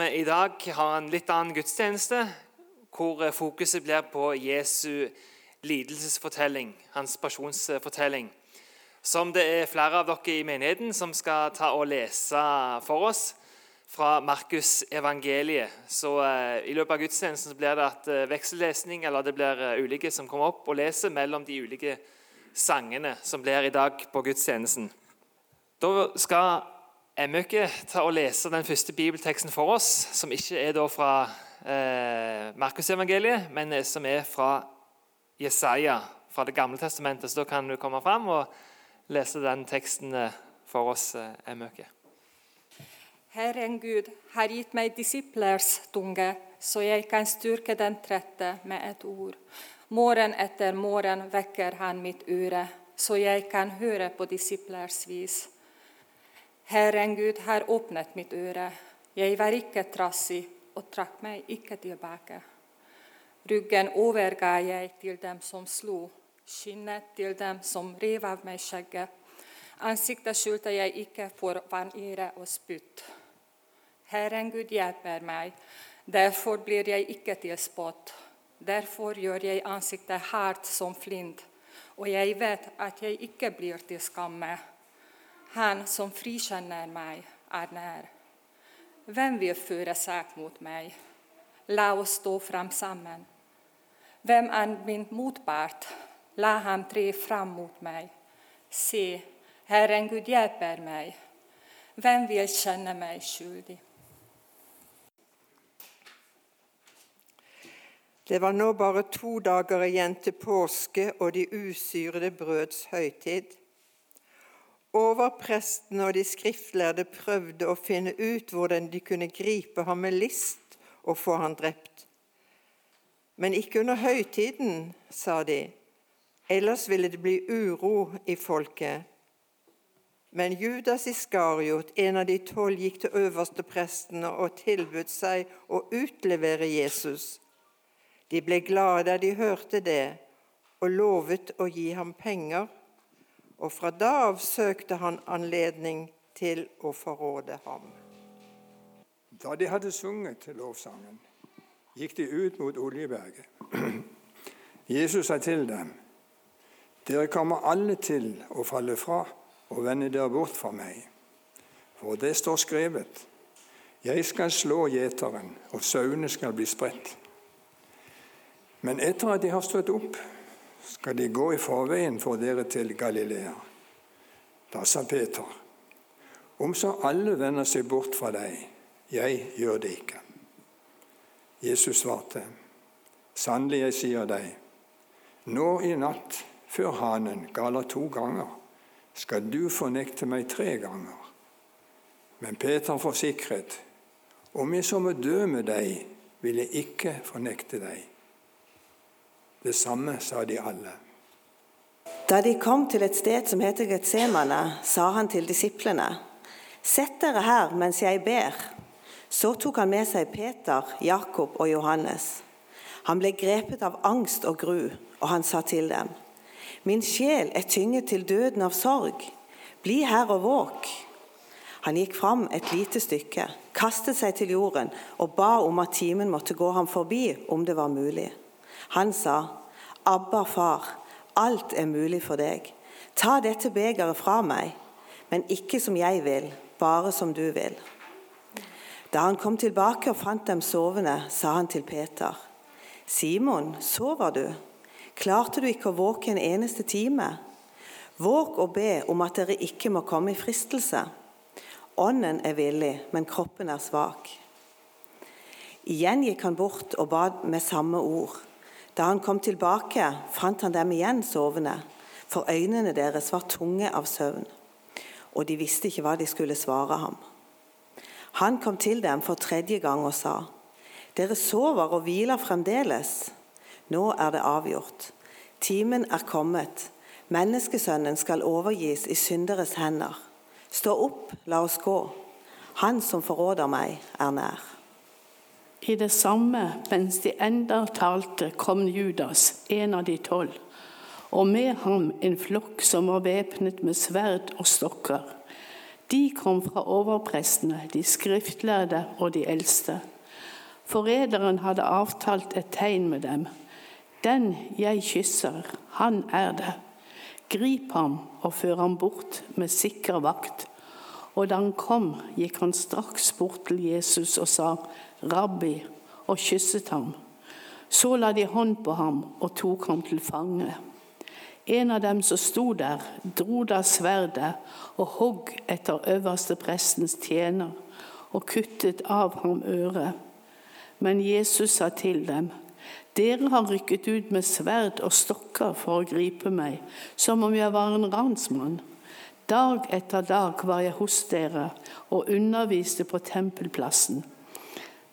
I dag har en litt annen gudstjeneste, hvor fokuset blir på Jesu lidelsesfortelling, hans pasjonsfortelling. Som det er flere av dere i menigheten som skal ta og lese for oss fra Markus evangeliet. Så eh, I løpet av gudstjenesten blir det at eh, veksellesning, eller det blir uh, ulike som kommer opp og leser mellom de ulike sangene som blir i dag på gudstjenesten. Da skal Emmøke til og lese den første bibelteksten for oss, som ikke er da fra eh, Markusevangeliet, men som er fra Jesaja, fra Det gamle testamentet. Så da kan du komme fram og lese den teksten eh, for oss, eh, Emmøke. Herren Gud har gitt meg disiplers tunge, så jeg kan styrke den trette med et ord. Morgen etter morgen vekker han mitt øre, så jeg kan høre på disiplers vis. Herren Gud har åpnet mitt øre. Jeg var ikke trassig og trakk meg ikke tilbake. Ryggen overga jeg til dem som slo, skinnet til dem som rev av meg skjegget. Ansiktet skjulte jeg ikke for vanære og spytt. Herren Gud hjelper meg, derfor blir jeg ikke til spott. Derfor gjør jeg ansiktet hardt som flint, og jeg vet at jeg ikke blir til skamme. Han som frikjenner meg, er nær. Hvem vil føre sak mot meg? La oss stå fram sammen. Hvem er min motpart? La ham tre fram mot meg. Se, Herren Gud hjelper meg. Hvem vil kjenne meg skyldig? Det var nå bare to dager igjen til påske og de usyrede brøds høytid. Overprestene og de skriftlærde prøvde å finne ut hvordan de kunne gripe ham med list og få ham drept. Men ikke under høytiden, sa de, ellers ville det bli uro i folket. Men Judas Iskariot, en av de tolv, gikk til øversteprestene og tilbød seg å utlevere Jesus. De ble glade da de hørte det, og lovet å gi ham penger og fra da av søkte han anledning til å forråde ham. Da de hadde sunget lovsangen, gikk de ut mot Oljeberget. Jesus sa til dem, dere kommer alle til å falle fra og vende dere bort fra meg. For det står skrevet, jeg skal slå gjeteren, og sauene skal bli spredt. Men etter at de har stått opp, skal de gå i forveien for dere til Galilea. Da sa Peter, om så alle vender seg bort fra deg, jeg gjør det ikke. Jesus svarte, sannelig jeg sier deg, nå i natt, før hanen galer to ganger, skal du fornekte meg tre ganger. Men Peter forsikret, om jeg så må dø med deg, vil jeg ikke fornekte deg. Det samme sa de alle. Da de kom til et sted som heter Getsemane, sa han til disiplene.: Sett dere her mens jeg ber. Så tok han med seg Peter, Jakob og Johannes. Han ble grepet av angst og gru, og han sa til dem.: Min sjel er tynget til døden av sorg. Bli her og våk. Han gikk fram et lite stykke, kastet seg til jorden og ba om at timen måtte gå ham forbi om det var mulig. Han sa, 'Abba, far, alt er mulig for deg. Ta dette begeret fra meg, men ikke som jeg vil, bare som du vil.' Da han kom tilbake og fant dem sovende, sa han til Peter, 'Simon, sover du? Klarte du ikke å våke en eneste time?' Våg og be om at dere ikke må komme i fristelse. Ånden er villig, men kroppen er svak. Igjen gikk han bort og bad med samme ord. Da han kom tilbake, fant han dem igjen sovende, for øynene deres var tunge av søvn, og de visste ikke hva de skulle svare ham. Han kom til dem for tredje gang og sa, Dere sover og hviler fremdeles. Nå er det avgjort. Timen er kommet. Menneskesønnen skal overgis i synderes hender. Stå opp, la oss gå. Han som forråder meg, er nær. I det samme, mens de enda talte, kom Judas, en av de tolv, og med ham en flokk som var væpnet med sverd og stokker. De kom fra overprestene, de skriftlærde og de eldste. Forræderen hadde avtalt et tegn med dem. Den jeg kysser, han er det. Grip ham og før ham bort med sikker vakt. Og da han kom, gikk han straks bort til Jesus og sa, Rabbi, og kysset ham. Så la de hånd på ham og tok ham til fange. En av dem som sto der, dro da sverdet og hogg etter øverste prestens tjener og kuttet av ham øret. Men Jesus sa til dem, dere har rykket ut med sverd og stokker for å gripe meg, som om jeg var en ransmann. Dag etter dag var jeg hos dere og underviste på tempelplassen.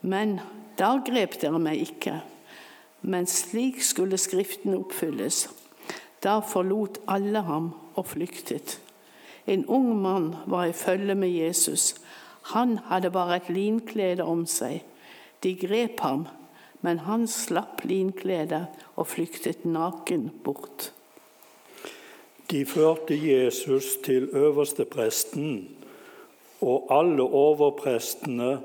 Men da grep dere meg ikke. Men slik skulle Skriften oppfylles. Da forlot alle ham og flyktet. En ung mann var i følge med Jesus. Han hadde bare et linklede om seg. De grep ham, men han slapp linkledet og flyktet naken bort. De førte Jesus til øverstepresten, og alle overprestene,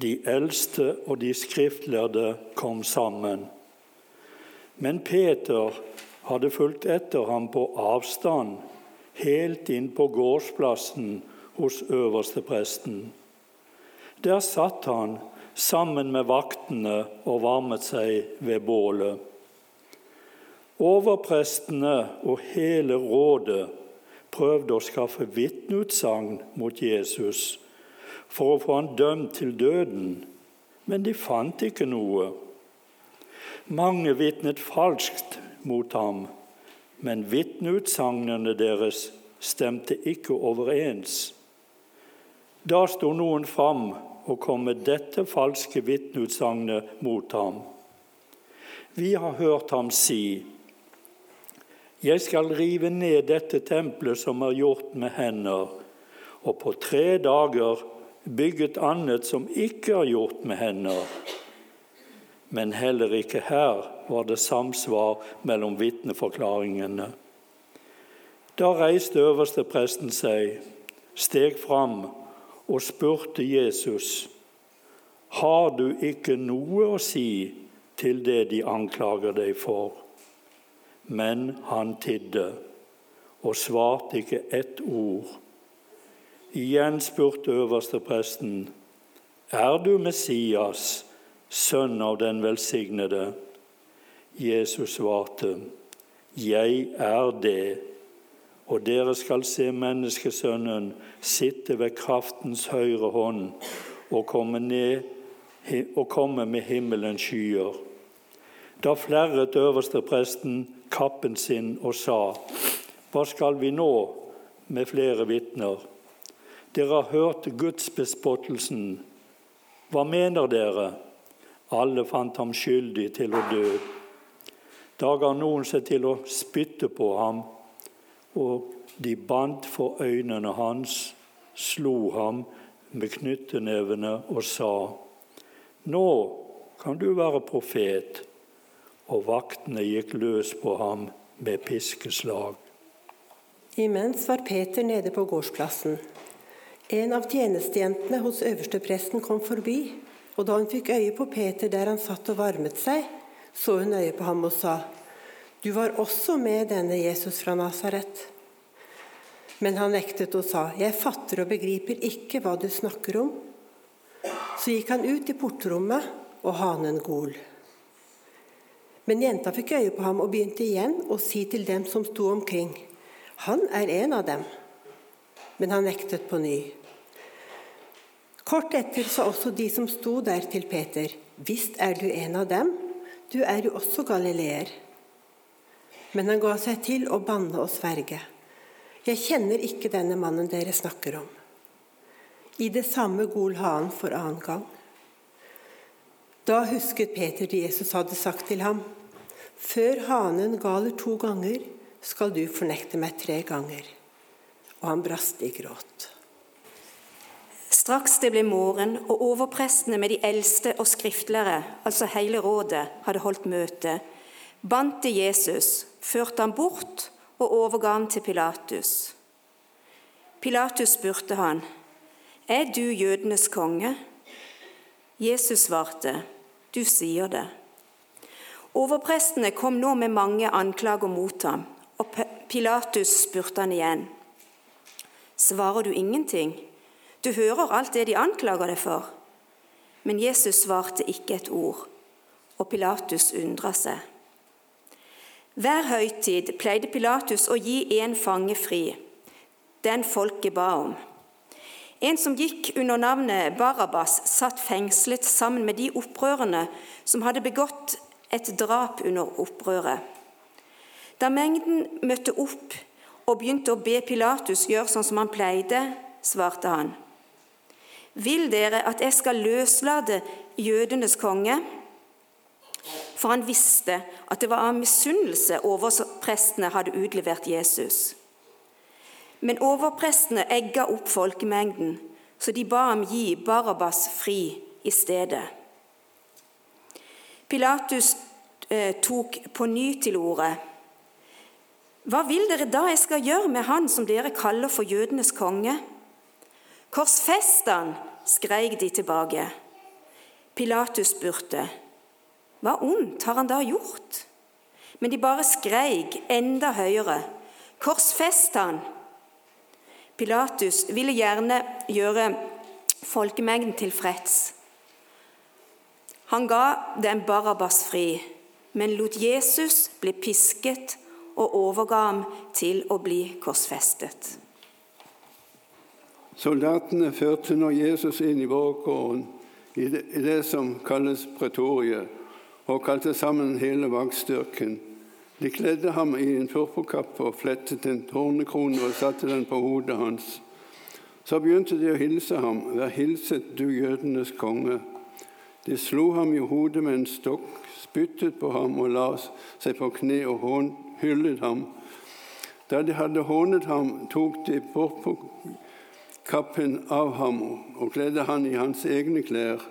de eldste og de skriftlærde kom sammen. Men Peter hadde fulgt etter ham på avstand, helt inn på gårdsplassen hos øverstepresten. Der satt han sammen med vaktene og varmet seg ved bålet. Overprestene og hele rådet prøvde å skaffe vitneutsagn mot Jesus for å få han dømt til døden, men de fant ikke noe. Mange vitnet falskt mot ham, men vitneutsagnene deres stemte ikke overens. Da sto noen fram og kom med dette falske vitneutsagnet mot ham. Vi har hørt ham si:" Jeg skal rive ned dette tempelet som er gjort med hender, og på tre dager bygge et annet som ikke er gjort med hender. Men heller ikke her var det samsvar mellom vitneforklaringene. Da reiste øverstepresten seg, steg fram og spurte Jesus, har du ikke noe å si til det de anklager deg for? Men han tidde og svarte ikke ett ord. Igjen spurte øverstepresten, er du Messias? sønn av den velsignede. Jesus svarte, Jeg er det, og dere skal se menneskesønnen sitte ved kraftens høyre hånd og komme, ned, og komme med himmelens skyer. Da flerret øverstepresten kappen sin og sa, Hva skal vi nå med flere vitner? Dere har hørt gudsbespottelsen. Hva mener dere? Alle fant ham skyldig til å dø. Da ga noen seg til å spytte på ham, og de bandt for øynene hans, slo ham med knyttenevene og sa:" Nå kan du være profet. Og vaktene gikk løs på ham med piskeslag. Imens var Peter nede på gårdsplassen. En av tjenestejentene hos øverstepresten kom forbi og da hun fikk øye på Peter der han satt og varmet seg, så hun øye på ham og sa, Du var også med denne Jesus fra Nasaret. Men han nektet og sa, Jeg fatter og begriper ikke hva du snakker om. Så gikk han ut i portrommet, og hanen gol. Men jenta fikk øye på ham og begynte igjen å si til dem som sto omkring, Han er en av dem. Men han nektet på ny. Kort etter sa også de som sto der til Peter, visst er du en av dem, du er jo også galileer. Men han ga seg til å banne og sverge. Jeg kjenner ikke denne mannen dere snakker om. I det samme gol hanen for annen gang. Da husket Peter det Jesus hadde sagt til ham. Før hanen galer to ganger, skal du fornekte meg tre ganger. Og han brast i gråt. Straks det ble morgen, og overprestene med de eldste og skriftlere, altså hele rådet, hadde holdt møte, bandt de Jesus, førte ham bort og overga ham til Pilatus. Pilatus spurte han, Er du jødenes konge? Jesus svarte, Du sier det. Overprestene kom nå med mange anklager mot ham, og Pilatus spurte han igjen. Svarer du ingenting? Du hører alt det de anklager deg for. Men Jesus svarte ikke et ord, og Pilatus undra seg. Hver høytid pleide Pilatus å gi en fange fri, den folket ba om. En som gikk under navnet Barabas, satt fengslet sammen med de opprørerne som hadde begått et drap under opprøret. Da mengden møtte opp og begynte å be Pilatus gjøre sånn som han pleide, svarte han. Vil dere at jeg skal løslate jødenes konge? For han visste at det var av misunnelse overprestene hadde utlevert Jesus. Men overprestene egga opp folkemengden, så de ba ham gi Barabas fri i stedet. Pilatus eh, tok på ny til orde. Hva vil dere da jeg skal gjøre med han som dere kaller for jødenes konge? Korsfest han, skreik de tilbake. Pilatus spurte, hva ondt har han da gjort? Men de bare skreik enda høyere, korsfest han! Pilatus ville gjerne gjøre folkemengden tilfreds. Han ga den Barabas fri, men lot Jesus bli pisket og overga ham til å bli korsfestet. Soldatene førte nå Jesus inn i borggården, i det, som kalles pretoriet, og kalte sammen hele vaktstyrken. De kledde ham i en purpurkappe og flettet en tornekrone og satte den på hodet hans. Så begynte de å hilse ham. Vær hilset, du jødenes konge. De slo ham i hodet med en stokk, spyttet på ham og la seg på kne og hyllet ham. Da de hadde hånet ham, tok de kappen av ham og kledde han i hans egne klær.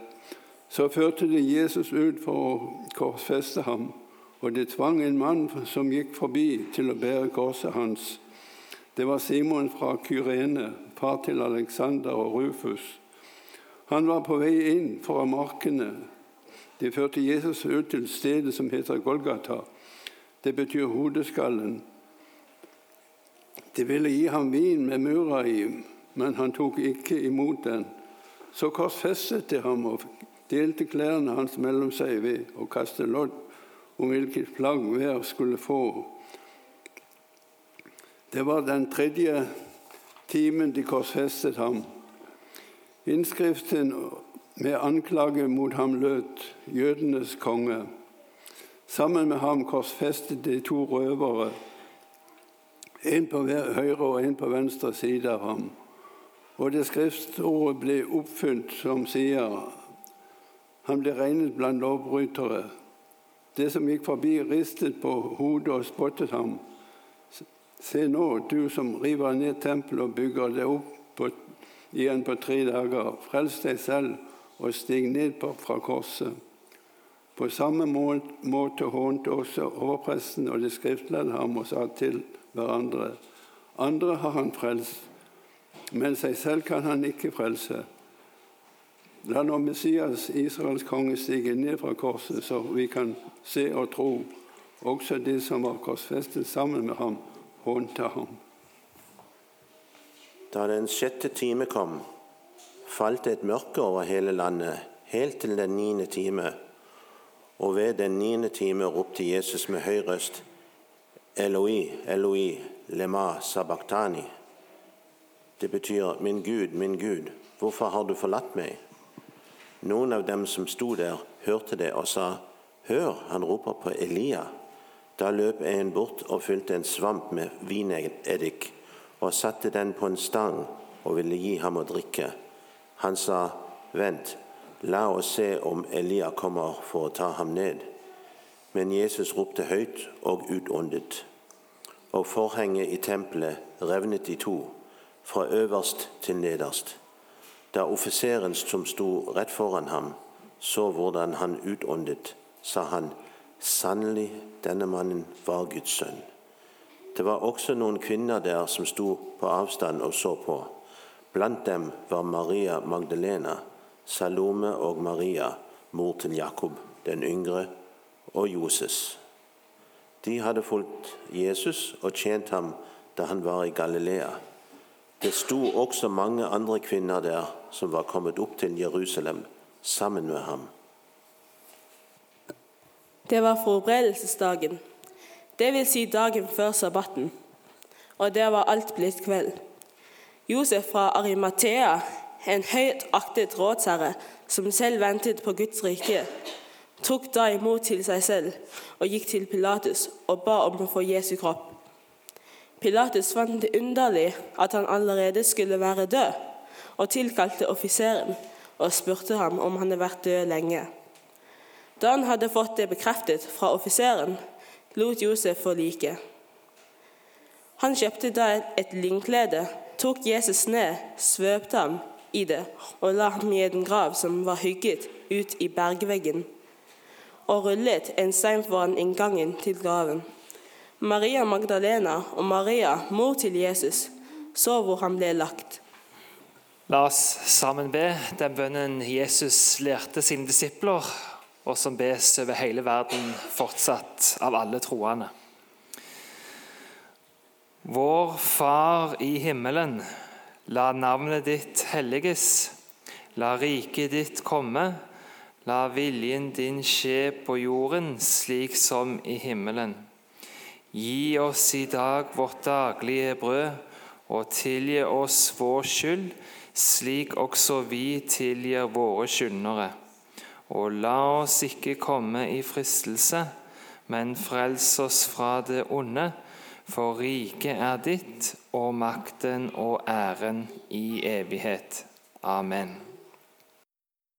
Så førte de Jesus ut for å korsfeste ham, og de tvang en mann som gikk forbi, til å bære korset hans. Det var Simon fra Kyrene, far til Alexander og Rufus. Han var på vei inn fra markene. De førte Jesus ut til stedet som heter Golgata, det betyr hodeskallen. De ville gi ham vin med mura i, men han tok ikke imot den. Så korsfestet de ham og delte klærne hans mellom seg ved å kaste lodd om hvilket plagg hver skulle få. Det var den tredje timen de korsfestet ham. Innskriften med anklage mot ham lød 'Jødenes konge'. Sammen med ham korsfestet de to røvere, en på høyre og en på venstre side av ham. Og det skriftordet ble oppfylt som sier han ble regnet blant lovbrytere. Det som gikk forbi, ristet på hodet og spottet ham. Se nå, du som river ned tempelet og bygger det opp på, igjen på tre dager. Frels deg selv og stig ned fra korset. På samme måte hånte også overpresten og de skriftlærde ham og sa til hverandre andre har han frelst, men seg selv kan han ikke frelse. La nå Messias, Israels konge, stige ned fra korset, så vi kan se og tro. Også de som var korsfestet sammen med ham, hånte ham. Da den sjette time kom, falt et mørke over hele landet, helt til den niende time. Og ved den niende time ropte Jesus med høy røst, Eloi, Eloi, lema sabachthani. Det betyr, min Gud, min Gud, hvorfor har du forlatt meg? Noen av dem som sto der, hørte det og sa, Hør, han roper på Elia. Da løp en bort og fylte en svamp med vineddik og satte den på en stang og ville gi ham å drikke. Han sa, Vent, La oss se om Elia kommer for å ta ham ned. Men Jesus ropte høyt og utåndet. Og forhenget i tempelet revnet i to, fra øverst til nederst. Da offiseren som sto rett foran ham, så hvordan han utåndet, sa han, sannelig, denne mannen var Guds sønn. Det var også noen kvinner der som sto på avstand og så på. Blant dem var Maria Magdalena, Salome og Maria, mor til Jakob den yngre, og Joses. De hadde fulgt Jesus og tjent ham da han var i Galilea. Det sto også mange andre kvinner der som var kommet opp til Jerusalem sammen med ham. Det var forberedelsesdagen, vil si dagen før sabbaten, og det var alt blitt kveld. Josef fra Arimathea, en høyt aktet rådsherre som selv ventet på Guds rike, tok da imot til seg selv og gikk til Pilatus og ba om å få Jesu kropp. Pilatus fant det underlig at han allerede skulle være død, og tilkalte offiseren og spurte ham om han hadde vært død lenge. Da han hadde fått det bekreftet fra offiseren, lot Josef få liket. Han kjøpte da et linklede, tok Jesus ned, svøpte ham i det og la ham i en grav som var hugget ut i bergveggen, og rullet en stein foran inngangen til graven. Maria Magdalena og Maria, mor til Jesus, så hvor han ble lagt. La oss sammen be den bønnen Jesus lærte sine disipler, og som bes over hele verden fortsatt av alle troende. Vår Far i himmelen. La navnet ditt helliges. La riket ditt komme. La viljen din skje på jorden slik som i himmelen. Gi oss i dag vårt daglige brød, og tilgi oss vår skyld, slik også vi tilgir våre skyldnere. Og la oss ikke komme i fristelse, men frels oss fra det onde. For riket er ditt, og makten og æren i evighet. Amen.